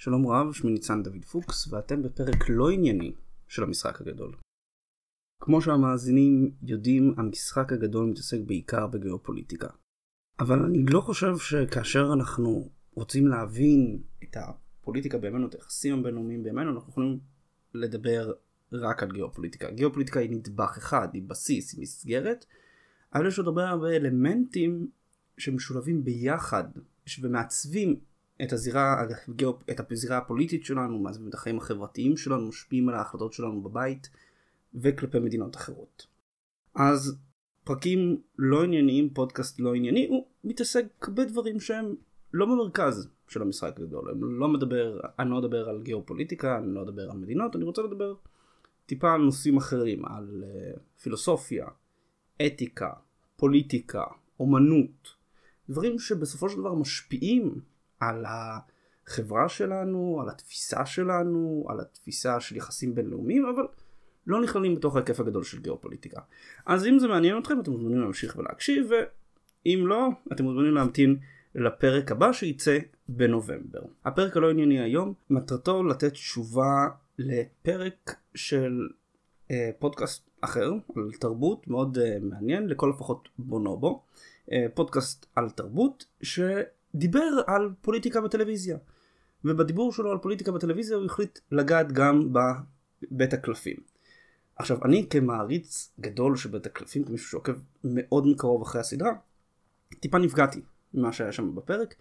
שלום רב, שמי ניצן דוד פוקס, ואתם בפרק לא ענייני של המשחק הגדול. כמו שהמאזינים יודעים, המשחק הגדול מתעסק בעיקר בגיאופוליטיקה. אבל אני לא חושב שכאשר אנחנו רוצים להבין את הפוליטיקה בימינו, את היחסים הבינלאומיים בימינו, אנחנו יכולים לדבר רק על גיאופוליטיקה. גיאופוליטיקה היא נדבך אחד, היא בסיס, היא מסגרת, אבל יש עוד הרבה הרבה אלמנטים שמשולבים ביחד ומעצבים את הזירה, את הזירה הפוליטית שלנו, מעצבים את החיים החברתיים שלנו, משפיעים על ההחלטות שלנו בבית וכלפי מדינות אחרות. אז פרקים לא ענייניים, פודקאסט לא ענייני, הוא מתעסק בדברים שהם לא במרכז של המשחק הגדול. אני לא מדבר, אני לא אדבר על גיאופוליטיקה, אני לא אדבר על מדינות, אני רוצה לדבר טיפה על נושאים אחרים, על uh, פילוסופיה, אתיקה, פוליטיקה, אומנות, דברים שבסופו של דבר משפיעים על החברה שלנו, על התפיסה שלנו, על התפיסה של יחסים בינלאומיים, אבל לא נכללים בתוך ההיקף הגדול של גיאופוליטיקה. אז אם זה מעניין אתכם אתם מוזמנים להמשיך ולהקשיב, ואם לא, אתם מוזמנים להמתין לפרק הבא שייצא בנובמבר. הפרק הלא ענייני היום, מטרתו לתת תשובה לפרק של אה, פודקאסט אחר, על תרבות מאוד אה, מעניין, לכל הפחות בונובו, אה, פודקאסט על תרבות, שדיבר על פוליטיקה בטלוויזיה. ובדיבור שלו על פוליטיקה בטלוויזיה הוא החליט לגעת גם בבית הקלפים. עכשיו אני כמעריץ גדול של בית הקלפים, כמישהו שעוקב מאוד מקרוב אחרי הסדרה, טיפה נפגעתי ממה שהיה שם בפרק,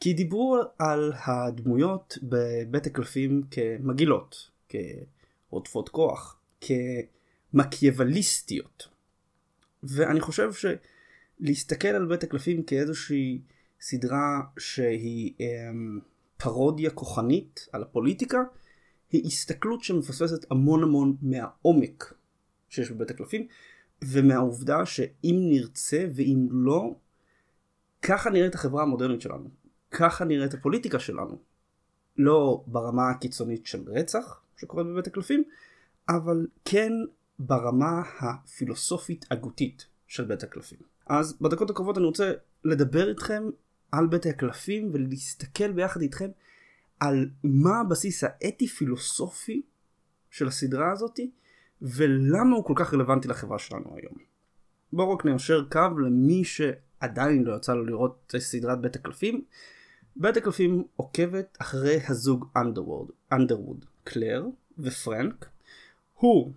כי דיברו על הדמויות בבית הקלפים כמגעילות, כעוטפות כוח, כמקיאווליסטיות. ואני חושב שלהסתכל על בית הקלפים כאיזושהי סדרה שהיא אמ, פרודיה כוחנית על הפוליטיקה, היא הסתכלות שמפספסת המון המון מהעומק שיש בבית הקלפים, ומהעובדה שאם נרצה ואם לא, ככה נראית החברה המודרנית שלנו. ככה נראית הפוליטיקה שלנו. לא ברמה הקיצונית של רצח שקורית בבית הקלפים, אבל כן ברמה הפילוסופית הגותית של בית הקלפים. אז בדקות הקרובות אני רוצה לדבר איתכם על בית הקלפים ולהסתכל ביחד איתכם על מה הבסיס האתי פילוסופי של הסדרה הזאתי ולמה הוא כל כך רלוונטי לחברה שלנו היום. בואו רק ניישר קו למי שעדיין לא יצא לו לראות סדרת בית הקלפים. בית הקלפים עוקבת אחרי הזוג אנדרווד, אנדרווד, קלר ופרנק. הוא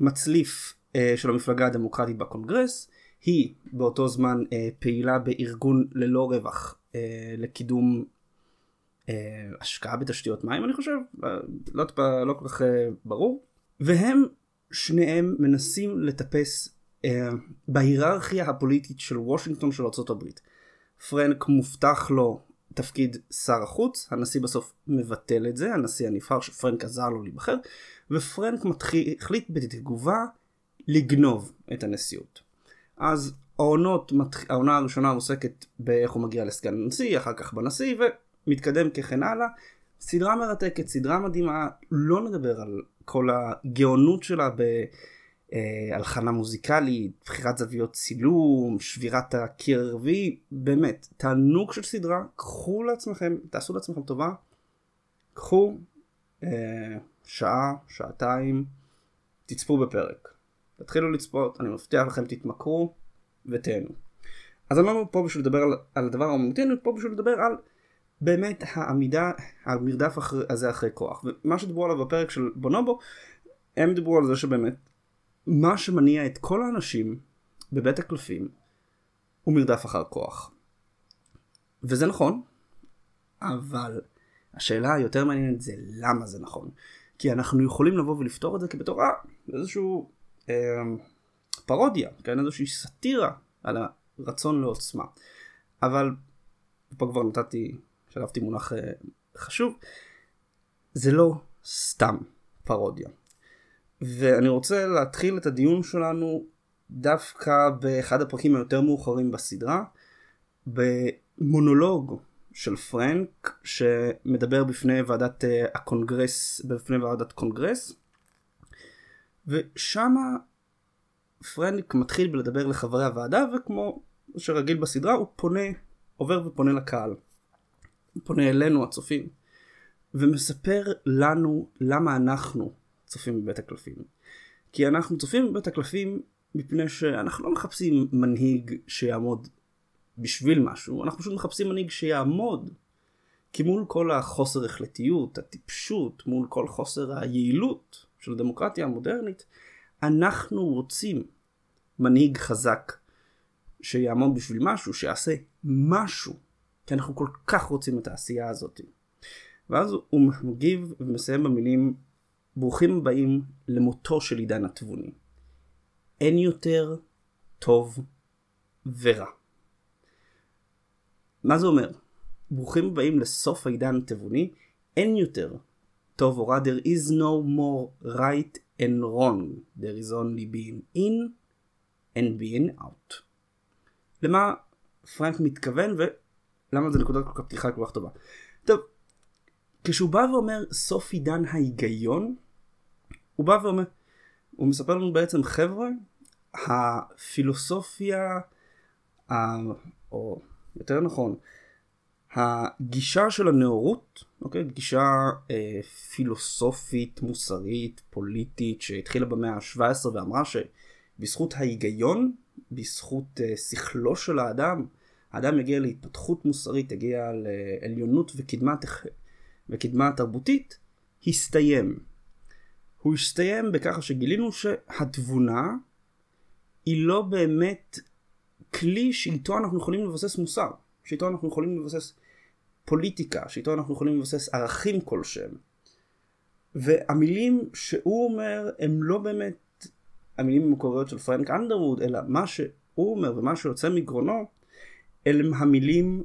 מצליף אה, של המפלגה הדמוקרטית בקונגרס, היא באותו זמן אה, פעילה בארגון ללא רווח אה, לקידום אה, השקעה בתשתיות מים אני חושב, אה, לא, לא כל כך אה, ברור, והם שניהם מנסים לטפס אה, בהיררכיה הפוליטית של וושינגטון של ארה"ב. פרנק מובטח לו תפקיד שר החוץ, הנשיא בסוף מבטל את זה, הנשיא הנבחר שפרנק עזר לו להיבחר, ופרנק מתחיל, החליט בתגובה לגנוב את הנשיאות. אז העונות, העונה הראשונה עוסקת באיך הוא מגיע לסגן הנשיא, אחר כך בנשיא, ומתקדם ככן הלאה. סדרה מרתקת, סדרה מדהימה, לא נדבר על כל הגאונות שלה בהלחנה מוזיקלית, בחירת זוויות צילום, שבירת הקיר הרביעי, באמת, תענוג של סדרה, קחו לעצמכם, תעשו לעצמכם טובה, קחו אה, שעה, שעתיים, תצפו בפרק. תתחילו לצפות, אני מבטיח לכם תתמכרו ותהנו. אז אני לא פה בשביל לדבר על, על הדבר האומנותי, אני פה בשביל לדבר על באמת העמידה, המרדף אחרי, הזה אחרי כוח. ומה שדיברו עליו בפרק של בונובו, הם דיברו על זה שבאמת מה שמניע את כל האנשים בבית הקלפים הוא מרדף אחר כוח. וזה נכון, אבל השאלה היותר מעניינת זה למה זה נכון. כי אנחנו יכולים לבוא ולפתור את זה כבתור אה, איזשהו פרודיה, כן? איזושהי סאטירה על הרצון לעוצמה. אבל פה כבר נתתי, שלבתי מונח אה, חשוב, זה לא סתם פרודיה. ואני רוצה להתחיל את הדיון שלנו דווקא באחד הפרקים היותר מאוחרים בסדרה, במונולוג של פרנק שמדבר בפני ועדת אה, הקונגרס, בפני ועדת קונגרס, ושמה פרנק מתחיל בלדבר לחברי הוועדה וכמו שרגיל בסדרה הוא פונה, עובר ופונה לקהל. הוא פונה אלינו הצופים ומספר לנו למה אנחנו צופים בבית הקלפים. כי אנחנו צופים בבית הקלפים מפני שאנחנו לא מחפשים מנהיג שיעמוד בשביל משהו, אנחנו פשוט מחפשים מנהיג שיעמוד. כי מול כל החוסר החלטיות, הטיפשות, מול כל חוסר היעילות של הדמוקרטיה המודרנית, אנחנו רוצים מנהיג חזק שיעמוד בשביל משהו, שיעשה משהו, כי אנחנו כל כך רוצים את העשייה הזאת. ואז הוא מגיב ומסיים במילים ברוכים הבאים למותו של עידן התבוני. אין יותר טוב ורע. מה זה אומר? ברוכים הבאים לסוף העידן התבוני, אין יותר טוב או רע, there is no more right and wrong, there is only being in and being out. למה פרנק מתכוון ולמה זו נקודת כל כך פתיחה כל כך טובה. טוב, כשהוא בא ואומר סוף עידן ההיגיון, הוא בא ואומר, הוא מספר לנו בעצם חבר'ה, הפילוסופיה. או יותר נכון, הגישה של הנאורות, אוקיי, גישה אה, פילוסופית, מוסרית, פוליטית, שהתחילה במאה ה-17 ואמרה שבזכות ההיגיון, בזכות אה, שכלו של האדם, האדם יגיע להתפתחות מוסרית, יגיע לעליונות וקדמה, וקדמה תרבותית, הסתיים. הוא הסתיים בככה שגילינו שהתבונה היא לא באמת כלי שאיתו אנחנו יכולים לבסס מוסר, שאיתו אנחנו יכולים לבסס פוליטיקה, שאיתו אנחנו יכולים לבסס ערכים כלשהם. והמילים שהוא אומר הם לא באמת המילים המקוריות של פרנק אנדרווד, אלא מה שהוא אומר ומה שיוצא מגרונו, אלה המילים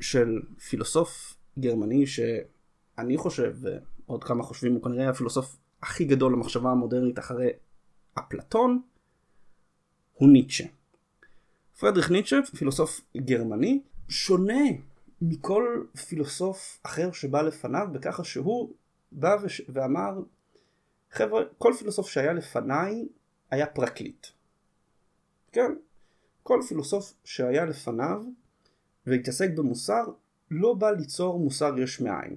של פילוסוף גרמני שאני חושב, ועוד כמה חושבים, הוא כנראה הפילוסוף הכי גדול למחשבה המודרנית אחרי אפלטון, הוא ניטשה. פרדריך ניטשה, פילוסוף גרמני, שונה מכל פילוסוף אחר שבא לפניו בככה שהוא בא וש... ואמר חבר'ה כל פילוסוף שהיה לפניי היה פרקליט. כן, כל פילוסוף שהיה לפניו והתעסק במוסר לא בא ליצור מוסר יש מאין.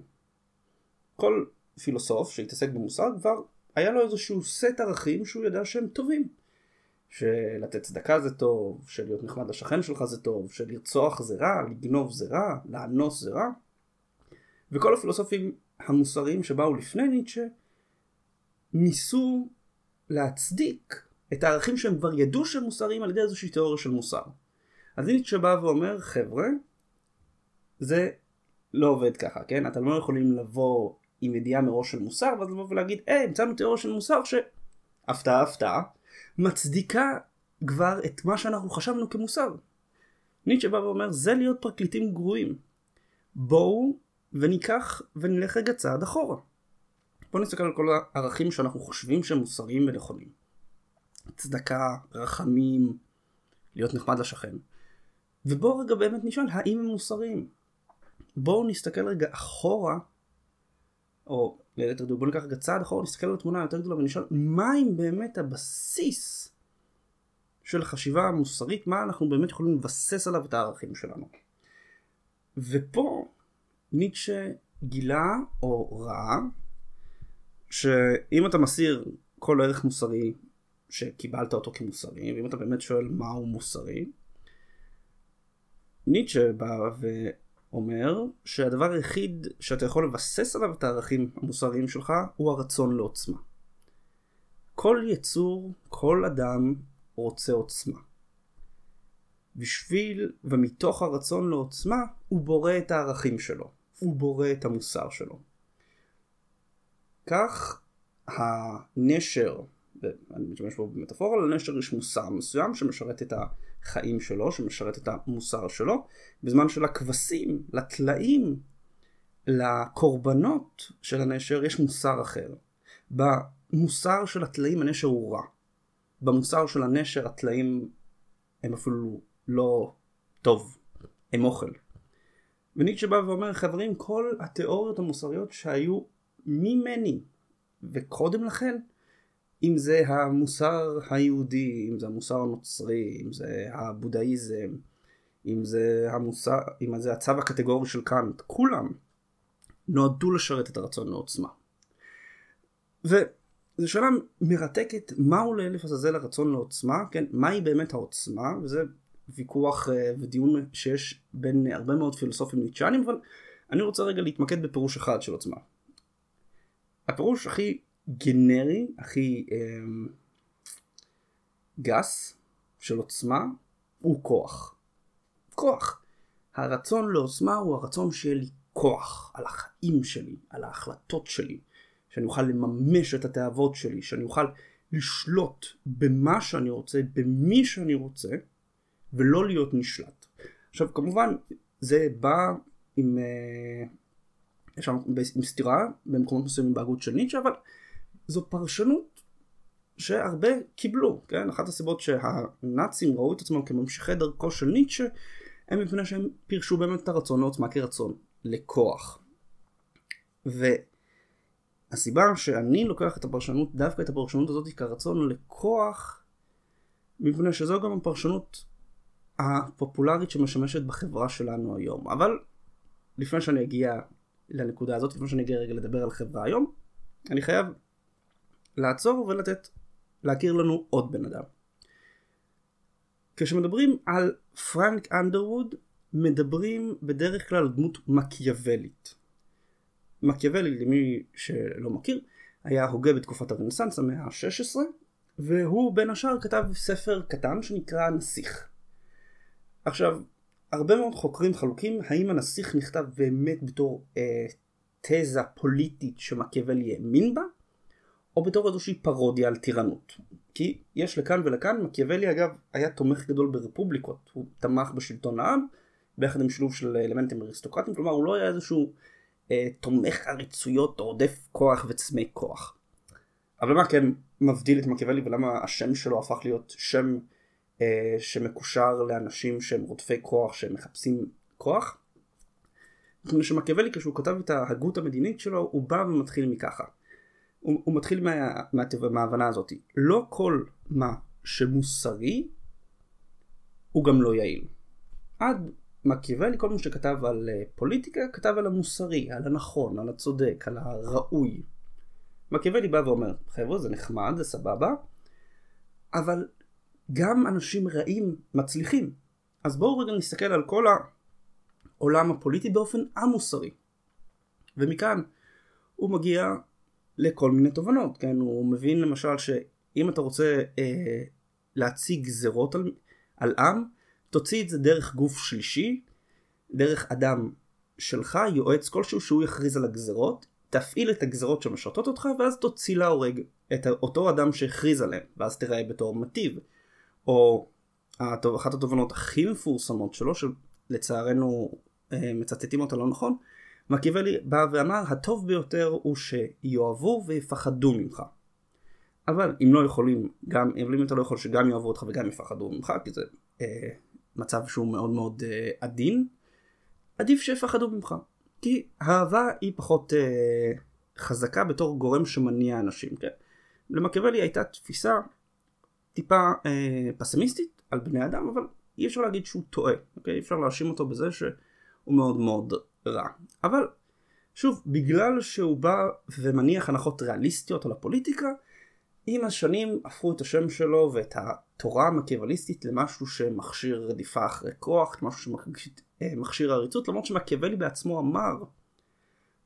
כל פילוסוף שהתעסק במוסר כבר היה לו איזשהו סט ערכים שהוא ידע שהם טובים. שלתת צדקה זה טוב, שלהיות נחמד לשכן שלך זה טוב, שלרצוח זה רע, לגנוב זה רע, לאנוס זה רע. וכל הפילוסופים המוסריים שבאו לפני ניטשה ניסו להצדיק את הערכים שהם כבר ידעו שהם מוסריים על ידי איזושהי תיאוריה של מוסר. אז ניטשה בא ואומר חבר'ה זה לא עובד ככה כן אתם לא יכולים לבוא עם ידיעה מראש של מוסר ואז לבוא ולהגיד היי המצאנו תיאוריה של מוסר שהפתעה הפתעה מצדיקה כבר את מה שאנחנו חשבנו כמוסר. ניטשה בא ואומר זה להיות פרקליטים גרועים. בואו וניקח ונלך רגע צעד אחורה. בואו נסתכל על כל הערכים שאנחנו חושבים שהם מוסריים ונכונים. צדקה, רחמים, להיות נחמד לשכן. ובואו רגע באמת נשאל האם הם מוסריים. בואו נסתכל רגע אחורה, או ליתר דיוק בואו ניקח רגע צעד אחורה, נסתכל על התמונה היותר גדולה ונשאל מהם באמת הבסיס של החשיבה המוסרית, מה אנחנו באמת יכולים לבסס עליו את הערכים שלנו. ופה ניטשה גילה או ראה שאם אתה מסיר כל ערך מוסרי שקיבלת אותו כמוסרי, ואם אתה באמת שואל מהו מוסרי, ניטשה בא ואומר שהדבר היחיד שאתה יכול לבסס עליו את הערכים המוסריים שלך הוא הרצון לעוצמה. כל יצור, כל אדם רוצה עוצמה. בשביל ומתוך הרצון לעוצמה הוא בורא את הערכים שלו, הוא בורא את המוסר שלו. כך הנשר ואני משתמש פה במטאפורה, לנשר יש מוסר מסוים שמשרת את החיים שלו, שמשרת את המוסר שלו, בזמן שלכבשים, לטלאים, לקורבנות של הנשר יש מוסר אחר. במוסר של הטלאים הנשר הוא רע. במוסר של הנשר הטלאים הם אפילו לא טוב, הם אוכל. וניטשה בא ואומר חברים כל התיאוריות המוסריות שהיו ממני וקודם לכן אם זה המוסר היהודי, אם זה המוסר הנוצרי, אם זה הבודהיזם, אם זה המוסר, אם זה הצו הקטגורי של קאנט, כולם נועדו לשרת את הרצון לעוצמה. וזו שאלה מרתקת מהו לאלף עזאזל הרצון לעוצמה, כן, מהי באמת העוצמה, וזה ויכוח אה, ודיון שיש בין הרבה מאוד פילוסופים ניטשנים, אבל אני רוצה רגע להתמקד בפירוש אחד של עוצמה. הפירוש הכי גנרי, הכי אה, גס של עוצמה, הוא כוח. כוח. הרצון לעוצמה הוא הרצון שיהיה לי כוח על החיים שלי, על ההחלטות שלי, שאני אוכל לממש את התאוות שלי, שאני אוכל לשלוט במה שאני רוצה, במי שאני רוצה, ולא להיות נשלט. עכשיו כמובן זה בא עם, אה, יש שם עם סתירה במקומות מסוימים בהגות של ניטשה, אבל זו פרשנות שהרבה קיבלו, כן? אחת הסיבות שהנאצים ראו את עצמם כממשיכי דרכו של ניטשה, הם מפני שהם פירשו באמת את הרצון לעוצמה כרצון לכוח. והסיבה שאני לוקח את הפרשנות, דווקא את הפרשנות הזאת כרצון לכוח, מפני שזו גם הפרשנות הפופולרית שמשמשת בחברה שלנו היום. אבל לפני שאני אגיע לנקודה הזאת, לפני שאני אגיע רגע לדבר על חברה היום, אני חייב לעצור ולתת, להכיר לנו עוד בן אדם. כשמדברים על פרנק אנדרווד, מדברים בדרך כלל על דמות מקיאוולית. מקיאוולי, למי שלא מכיר, היה הוגה בתקופת הרנסאנס המאה ה-16, והוא בין השאר כתב ספר קטן שנקרא הנסיך. עכשיו, הרבה מאוד חוקרים חלוקים האם הנסיך נכתב באמת בתור אה, תזה פוליטית שמקיאוולי האמין בה, או בתור איזושהי פרודיה על טירנות. כי יש לכאן ולכאן, מקיאוולי אגב היה תומך גדול ברפובליקות, הוא תמך בשלטון העם, ביחד עם שילוב של אלמנטים אריסטוקרטיים, כלומר הוא לא היה איזשהו אה, תומך עריצויות או עודף כוח וצמא כוח. אבל מה כן מבדיל את מקיאוולי ולמה השם שלו הפך להיות שם אה, שמקושר לאנשים שהם רודפי כוח, שהם מחפשים כוח? מפני שמקיאוולי כשהוא כתב את ההגות המדינית שלו, הוא בא ומתחיל מככה. הוא, הוא מתחיל מה, מה, מההבנה הזאת. לא כל מה שמוסרי הוא גם לא יעיל. עד מקיאוולי כל מה שכתב על אה, פוליטיקה כתב על המוסרי, על הנכון, על הצודק, על הראוי. מקיאוולי בא ואומר חבר'ה זה נחמד זה סבבה אבל גם אנשים רעים מצליחים אז בואו רגע נסתכל על כל העולם הפוליטי באופן המוסרי ומכאן הוא מגיע לכל מיני תובנות כן הוא מבין למשל שאם אתה רוצה אה, להציג גזרות על, על עם תוציא את זה דרך גוף שלישי, דרך אדם שלך, יועץ כלשהו שהוא יכריז על הגזרות, תפעיל את הגזרות שמשרתות אותך ואז תוציא להורג את אותו אדם שהכריז עליהם, ואז תראה בתור מטיב. או אחת התובנות הכי מפורסמות שלו, שלצערנו אה, מצטטים אותה לא נכון, מקיאוולי בא ואמר הטוב ביותר הוא שיאהבו ויפחדו ממך. אבל אם לא יכולים, גם, אם אתה לא יכול שגם יאהבו אותך וגם יפחדו ממך, כי זה אה, מצב שהוא מאוד מאוד uh, עדין, עדיף שיפחדו ממך. כי האהבה היא פחות uh, חזקה בתור גורם שמניע אנשים. כן? למקיאוולי הייתה תפיסה טיפה uh, פסימיסטית על בני אדם, אבל אי אפשר להגיד שהוא טועה. אוקיי? אפשר להאשים אותו בזה שהוא מאוד מאוד רע. אבל שוב, בגלל שהוא בא ומניח הנחות ריאליסטיות על הפוליטיקה, עם השנים הפכו את השם שלו ואת התורה המקיאווליסטית למשהו שמכשיר רדיפה אחרי כוח, משהו שמכשיר אה, עריצות, למרות שמקיאוולי בעצמו אמר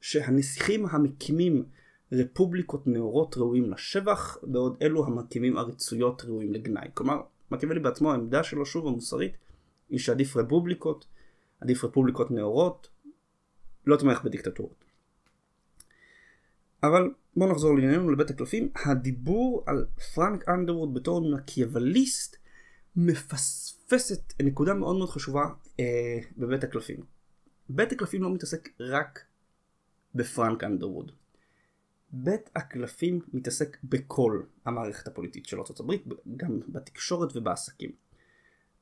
שהנסיכים המקימים רפובליקות נאורות ראויים לשבח, בעוד אלו המקימים עריצויות ראויים לגנאי. כלומר, מקיאוולי בעצמו העמדה שלו שוב המוסרית היא שעדיף רפובליקות, עדיף רפובליקות נאורות, לא תומך בדיקטטורות. אבל בואו נחזור לענייננו לבית הקלפים. הדיבור על פרנק אנדרווד בתור מקיאווליסט מפספסת נקודה מאוד מאוד חשובה אה, בבית הקלפים. בית הקלפים לא מתעסק רק בפרנק אנדרווד. בית הקלפים מתעסק בכל המערכת הפוליטית של ארה"ב, גם בתקשורת ובעסקים.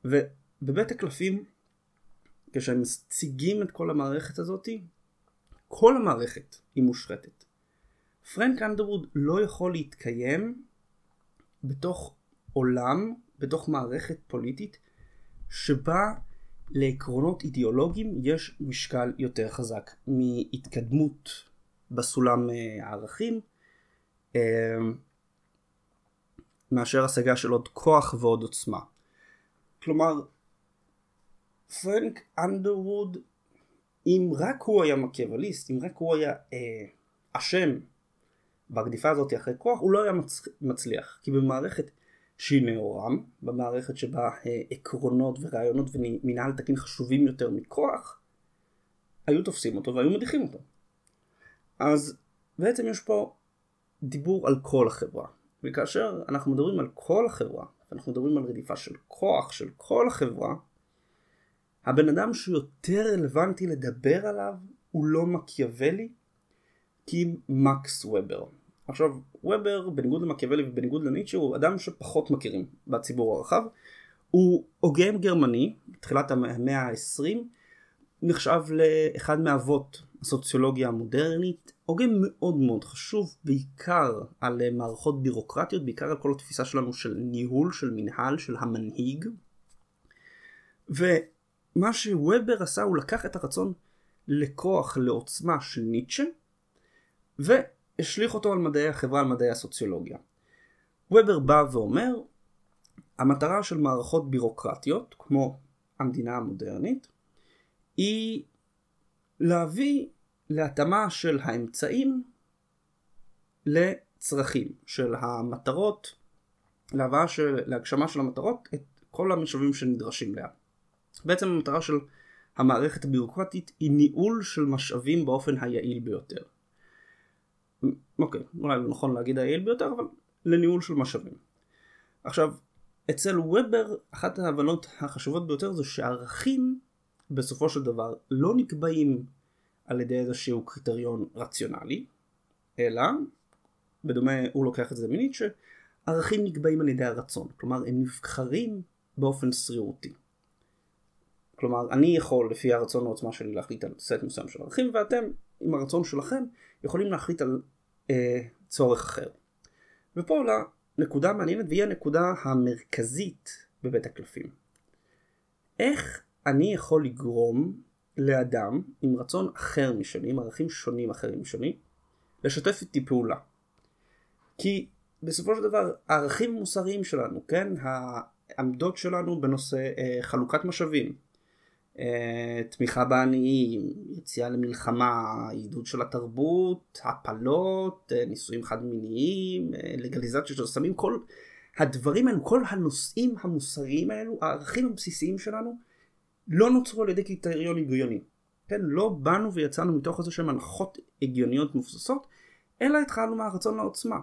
ובבית הקלפים, כשהם מציגים את כל המערכת הזאתי, כל המערכת היא מושחתת. פרנק אנדרווד לא יכול להתקיים בתוך עולם, בתוך מערכת פוליטית, שבה לעקרונות אידיאולוגיים יש משקל יותר חזק מהתקדמות בסולם אה, הערכים אה, מאשר השגה של עוד כוח ועוד עוצמה. כלומר, פרנק אנדרווד, אם רק הוא היה מקיאווליסט, אם רק הוא היה אה, אשם ברדיפה הזאת אחרי כוח, הוא לא היה מצ... מצליח. כי במערכת שהיא נאורם, במערכת שבה אה, עקרונות ורעיונות ומנהל תקין חשובים יותר מכוח, היו תופסים אותו והיו מדיחים אותו. אז בעצם יש פה דיבור על כל החברה. וכאשר אנחנו מדברים על כל החברה, אנחנו מדברים על רדיפה של כוח של כל החברה, הבן אדם שיותר רלוונטי לדבר עליו הוא לא מקיאוולי, כי מקס וובר. עכשיו, וובר, בניגוד למקיאוולי ובניגוד לניטשה, הוא אדם שפחות מכירים בציבור הרחב. הוא הוגה גרמני, בתחילת המאה ה-20, נחשב לאחד מאבות הסוציולוגיה המודרנית, הוגה מאוד מאוד חשוב, בעיקר על מערכות בירוקרטיות, בעיקר על כל התפיסה שלנו של ניהול, של מנהל, של המנהיג. ומה שוובר עשה הוא לקח את הרצון לכוח, לעוצמה של ניטשה, והשליך אותו על מדעי החברה, על מדעי הסוציולוגיה. וובר בא ואומר, המטרה של מערכות בירוקרטיות, כמו המדינה המודרנית, היא להביא להתאמה של האמצעים לצרכים, של המטרות, להבאה של, להגשמה של המטרות, את כל המשאבים שנדרשים לה. בעצם המטרה של המערכת הבירוקרטית היא ניהול של משאבים באופן היעיל ביותר. אוקיי, אולי לא נכון להגיד היעיל ביותר, אבל לניהול של משאבים. עכשיו, אצל וובר אחת ההבנות החשובות ביותר זה שערכים בסופו של דבר לא נקבעים על ידי איזשהו קריטריון רציונלי, אלא, בדומה הוא לוקח את זה מניטשה, ערכים נקבעים על ידי הרצון, כלומר הם נבחרים באופן שרירותי. כלומר אני יכול לפי הרצון העוצמה שלי להחליט על סט מסוים של ערכים ואתם עם הרצון שלכם יכולים להחליט על אה, צורך אחר. ופה עולה נקודה מעניינת והיא הנקודה המרכזית בבית הקלפים. איך אני יכול לגרום לאדם עם רצון אחר משלי, עם ערכים שונים אחרים משלי, לשתף איתי פעולה. כי בסופו של דבר הערכים המוסריים שלנו, כן, העמדות שלנו בנושא אה, חלוקת משאבים, תמיכה בעניים, יציאה למלחמה, עידוד של התרבות, הפלות, אה, נישואים חד מיניים, אה, לגליזציה של סמים, כל הדברים האלו, כל הנושאים המוסריים האלו, הערכים הבסיסיים שלנו, לא נוצרו על ידי קריטריון הגיוני. כן, לא באנו ויצאנו מתוך איזה שהן הנחות הגיוניות מבוססות, אלא התחלנו מהרצון לעוצמה.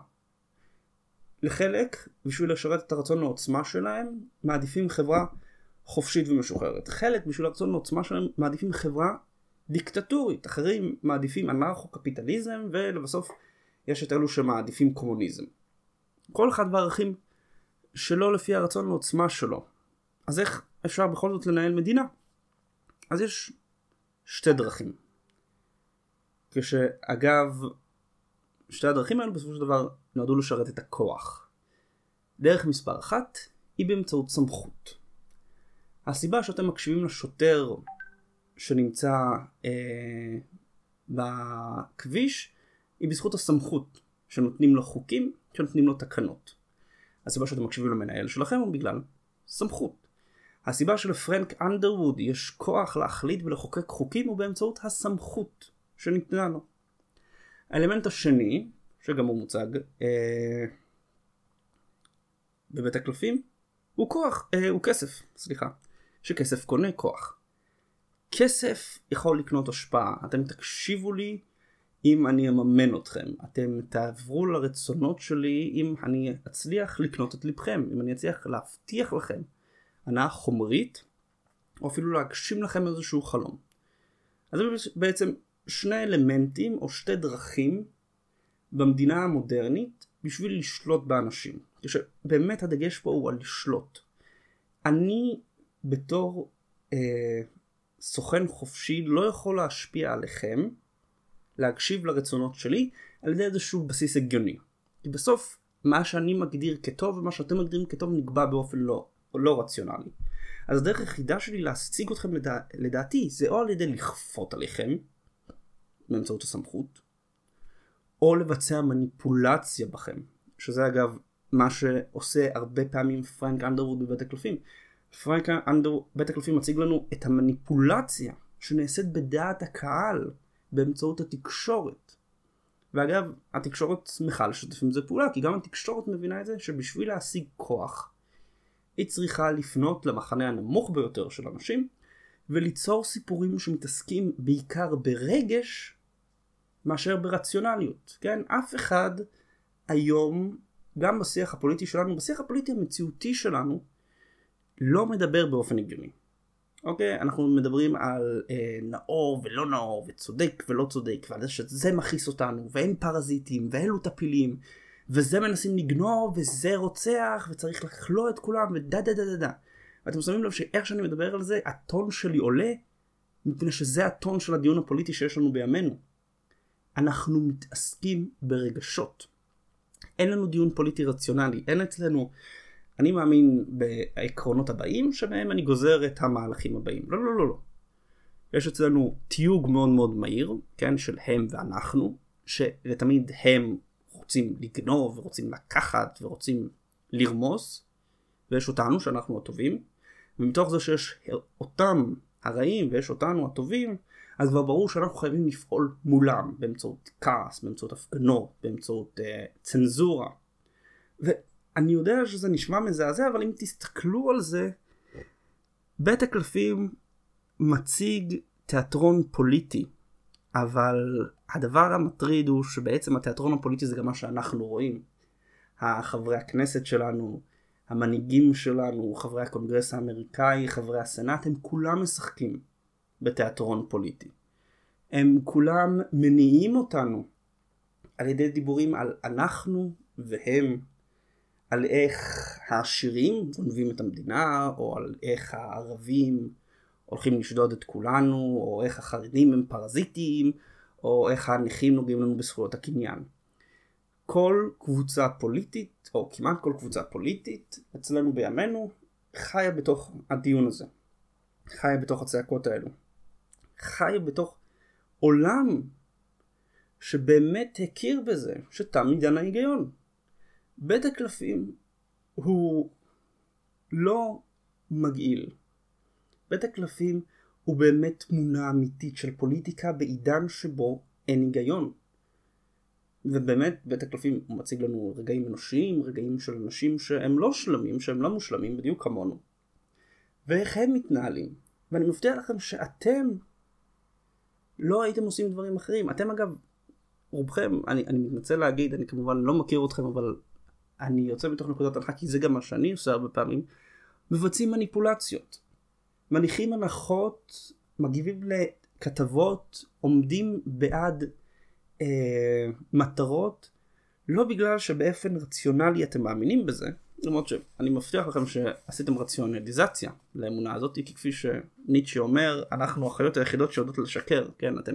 לחלק, בשביל לשרת את הרצון לעוצמה שלהם, מעדיפים חברה חופשית ומשוחררת. חלק, בשביל הרצון לעוצמה שלהם, מעדיפים חברה דיקטטורית. אחרים מעדיפים אנרכו-קפיטליזם, ולבסוף יש את אלו שמעדיפים קומוניזם. כל אחד בערכים שלא לפי הרצון לעוצמה שלו. אז איך אפשר בכל זאת לנהל מדינה? אז יש שתי דרכים. כשאגב, שתי הדרכים האלו בסופו של דבר נועדו לשרת את הכוח. דרך מספר אחת היא באמצעות סמכות. הסיבה שאתם מקשיבים לשוטר שנמצא אה, בכביש היא בזכות הסמכות שנותנים לו חוקים, שנותנים לו תקנות. הסיבה שאתם מקשיבים למנהל שלכם הוא בגלל סמכות. הסיבה שלפרנק אנדרווד יש כוח להחליט ולחוקק חוקים הוא באמצעות הסמכות שניתנה לו. האלמנט השני, שגם הוא מוצג אה, בבית הקלפים, הוא כוח, אה, הוא כסף, סליחה, שכסף קונה כוח. כסף יכול לקנות השפעה, אתם תקשיבו לי אם אני אממן אתכם, אתם תעברו לרצונות שלי אם אני אצליח לקנות את לבכם, אם אני אצליח להבטיח לכם הנאה חומרית, או אפילו להגשים לכם איזשהו חלום. אז זה בעצם שני אלמנטים או שתי דרכים במדינה המודרנית בשביל לשלוט באנשים. שבאמת הדגש פה הוא על לשלוט. אני בתור אה, סוכן חופשי לא יכול להשפיע עליכם, להקשיב לרצונות שלי, על ידי איזשהו בסיס הגיוני. כי בסוף מה שאני מגדיר כטוב ומה שאתם מגדירים כטוב נקבע באופן לא לא רציונלי. אז הדרך היחידה שלי להשיג אתכם לדע... לדעתי זה או על ידי לכפות עליכם באמצעות הסמכות או לבצע מניפולציה בכם שזה אגב מה שעושה הרבה פעמים פרנק אנדרווד בבית הקלפים. פרנק אנדרווד בבית הקלפים מציג לנו את המניפולציה שנעשית בדעת הקהל באמצעות התקשורת. ואגב, התקשורת שמחה לשתף עם זה פעולה, כי גם התקשורת מבינה את זה שבשביל להשיג כוח, היא צריכה לפנות למחנה הנמוך ביותר של אנשים, וליצור סיפורים שמתעסקים בעיקר ברגש, מאשר ברציונליות. כן? אף אחד היום, גם בשיח הפוליטי שלנו, בשיח הפוליטי המציאותי שלנו, לא מדבר באופן הגיוני. אוקיי? אנחנו מדברים על אה, נאור ולא נאור, וצודק ולא צודק, ועל זה שזה מכעיס אותנו, ואין פרזיטים, ואלו טפילים, וזה מנסים לגנוב, וזה רוצח, וצריך לכלוא את כולם, ודה דה דה דה דה. ואתם שמים לב שאיך שאני מדבר על זה, הטון שלי עולה, מפני שזה הטון של הדיון הפוליטי שיש לנו בימינו. אנחנו מתעסקים ברגשות. אין לנו דיון פוליטי רציונלי, אין אצלנו אני מאמין בעקרונות הבאים שבהם אני גוזר את המהלכים הבאים. לא, לא, לא, לא. יש אצלנו תיוג מאוד מאוד מהיר, כן, של הם ואנחנו, שלתמיד הם רוצים לגנוב ורוצים לקחת ורוצים לרמוס, ויש אותנו שאנחנו הטובים, ומתוך זה שיש אותם הרעים ויש אותנו הטובים, אז כבר ברור שאנחנו חייבים לפעול מולם באמצעות כעס, באמצעות הפגנות, באמצעות uh, צנזורה. אני יודע שזה נשמע מזעזע, אבל אם תסתכלו על זה, בית הקלפים מציג תיאטרון פוליטי, אבל הדבר המטריד הוא שבעצם התיאטרון הפוליטי זה גם מה שאנחנו רואים. החברי הכנסת שלנו, המנהיגים שלנו, חברי הקונגרס האמריקאי, חברי הסנאט, הם כולם משחקים בתיאטרון פוליטי. הם כולם מניעים אותנו על ידי דיבורים על אנחנו והם על איך העשירים גונבים את המדינה, או על איך הערבים הולכים לשדוד את כולנו, או איך החרדים הם פרזיטים, או איך הנכים נוגעים לנו בזכויות הקניין. כל קבוצה פוליטית, או כמעט כל קבוצה פוליטית, אצלנו בימינו, חיה בתוך הדיון הזה. חיה בתוך הצעקות האלו. חיה בתוך עולם שבאמת הכיר בזה שתם עידן ההיגיון. בית הקלפים הוא לא מגעיל. בית הקלפים הוא באמת תמונה אמיתית של פוליטיקה בעידן שבו אין היגיון. ובאמת בית הקלפים מציג לנו רגעים אנושיים, רגעים של אנשים שהם לא שלמים, שהם לא מושלמים בדיוק כמונו. ואיך הם מתנהלים. ואני מבטיח לכם שאתם לא הייתם עושים דברים אחרים. אתם אגב, רובכם, אני, אני מתנצל להגיד, אני כמובן לא מכיר אתכם, אבל אני יוצא מתוך נקודת הנחה כי זה גם מה שאני עושה הרבה פעמים, מבצעים מניפולציות. מניחים הנחות, מגיבים לכתבות, עומדים בעד אה, מטרות, לא בגלל שבאופן רציונלי אתם מאמינים בזה, למרות שאני מבטיח לכם שעשיתם רציונליזציה לאמונה הזאת, כי כפי שניטשה אומר, אנחנו החיות היחידות שיודעות לשקר, כן, אתם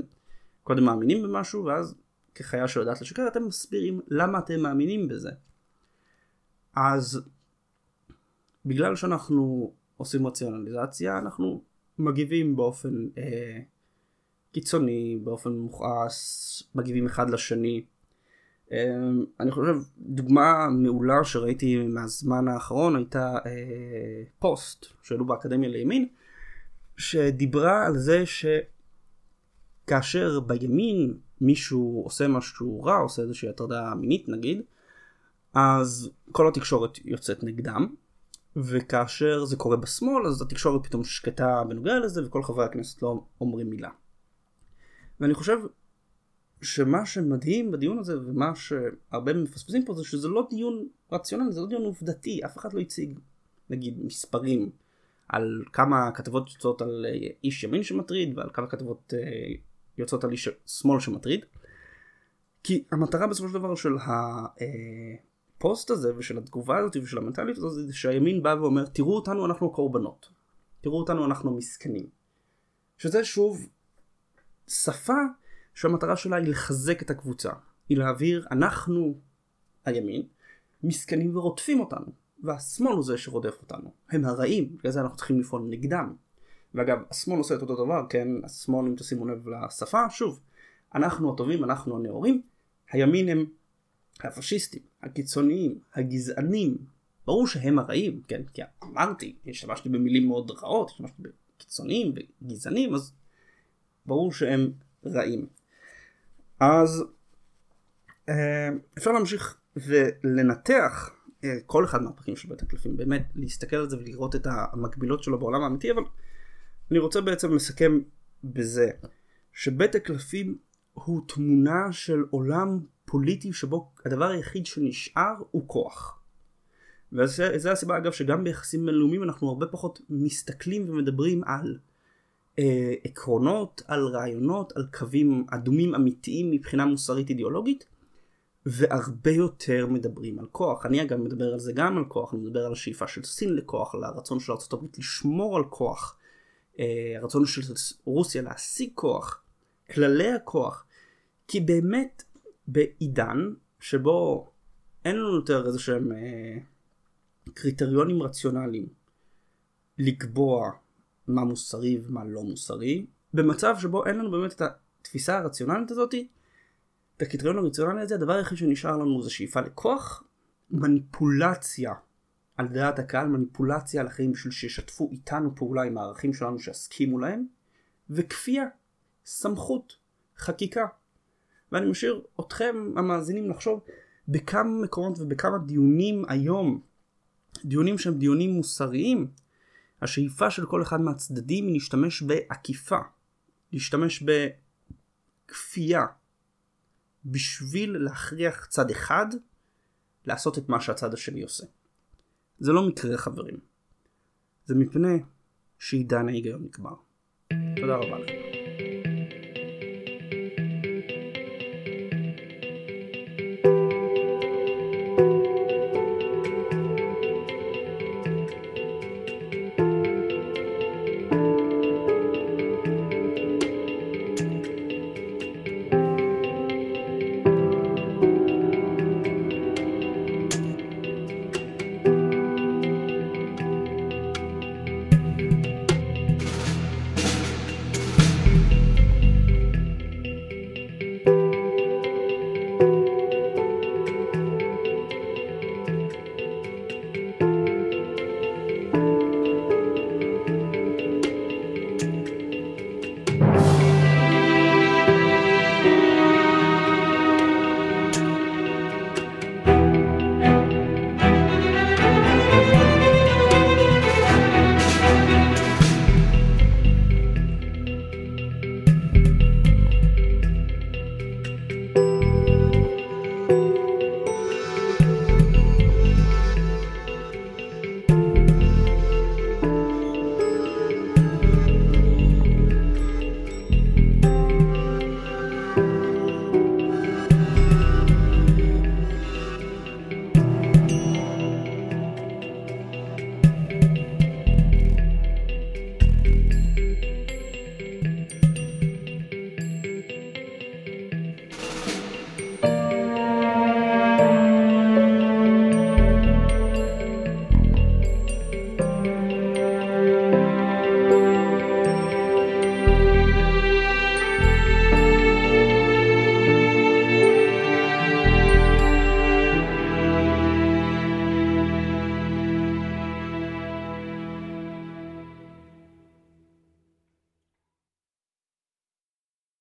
קודם מאמינים במשהו ואז כחיה שיודעת לשקר אתם מסבירים למה אתם מאמינים בזה. אז בגלל שאנחנו עושים רציונליזציה אנחנו מגיבים באופן אה, קיצוני, באופן מוכעס, מגיבים אחד לשני. אה, אני חושב דוגמה מעולה שראיתי מהזמן האחרון הייתה אה, פוסט שהעלו באקדמיה לימין שדיברה על זה שכאשר בימין מישהו עושה משהו רע, עושה איזושהי הטרדה מינית נגיד, אז כל התקשורת יוצאת נגדם וכאשר זה קורה בשמאל אז התקשורת פתאום שקטה בנוגע לזה וכל חברי הכנסת לא אומרים מילה. ואני חושב שמה שמדהים בדיון הזה ומה שהרבה מפספסים פה זה שזה לא דיון רציונלי זה לא דיון עובדתי אף אחד לא הציג נגיד מספרים על כמה כתבות יוצאות על איש ימין שמטריד ועל כמה כתבות אה, יוצאות על איש שמאל שמטריד כי המטרה בסופו של דבר של הפוסט הזה ושל התגובה הזאת ושל המנטליות הזאת זה שהימין בא ואומר תראו אותנו אנחנו קורבנות תראו אותנו אנחנו מסכנים שזה שוב שפה שהמטרה שלה היא לחזק את הקבוצה היא להעביר אנחנו הימין מסכנים ורודפים אותנו והשמאל הוא זה שרודף אותנו. הם הרעים, בגלל זה אנחנו צריכים לפעול נגדם. ואגב, השמאל עושה את אותו דבר, כן? השמאל, אם תשימו לב לשפה, שוב, אנחנו הטובים, אנחנו הנאורים, הימין הם הפשיסטים, הקיצוניים, הגזענים, ברור שהם הרעים, כן? כי אמרתי, השתמשתי במילים מאוד רעות, השתמשתי בקיצוניים וגזענים, אז ברור שהם רעים. אז אה, אפשר להמשיך ולנתח אה, כל אחד מהפרקים של בית הקלפים, באמת להסתכל על זה ולראות את המקבילות שלו בעולם האמיתי, אבל אני רוצה בעצם לסכם בזה שבית הקלפים הוא תמונה של עולם פוליטי שבו הדבר היחיד שנשאר הוא כוח. וזו הסיבה אגב שגם ביחסים בינלאומיים אנחנו הרבה פחות מסתכלים ומדברים על אה, עקרונות, על רעיונות, על קווים אדומים אמיתיים מבחינה מוסרית אידיאולוגית והרבה יותר מדברים על כוח. אני אגב מדבר על זה גם על כוח, אני מדבר על השאיפה של סין לכוח, על הרצון של ארה"ב לשמור על כוח, אה, הרצון של רוסיה להשיג כוח, כללי הכוח, כי באמת בעידן שבו אין לנו יותר איזה שהם אה, קריטריונים רציונליים לקבוע מה מוסרי ומה לא מוסרי, במצב שבו אין לנו באמת את התפיסה הרציונלית הזאתי, את הקריטריון הרציונלי הזה, הדבר היחיד שנשאר לנו זה שאיפה לכוח, מניפולציה על דעת הקהל, מניפולציה על אחרים בשביל שישתפו איתנו פעולה עם הערכים שלנו שיסכימו להם, וכפייה, סמכות, חקיקה. ואני משאיר אתכם המאזינים לחשוב בכמה מקומות ובכמה דיונים היום, דיונים שהם דיונים מוסריים, השאיפה של כל אחד מהצדדים היא להשתמש בעקיפה, להשתמש בכפייה, בשביל להכריח צד אחד לעשות את מה שהצד השני עושה. זה לא מקרה חברים. זה מפני שעידן ההיגיון נגמר. תודה רבה לכם.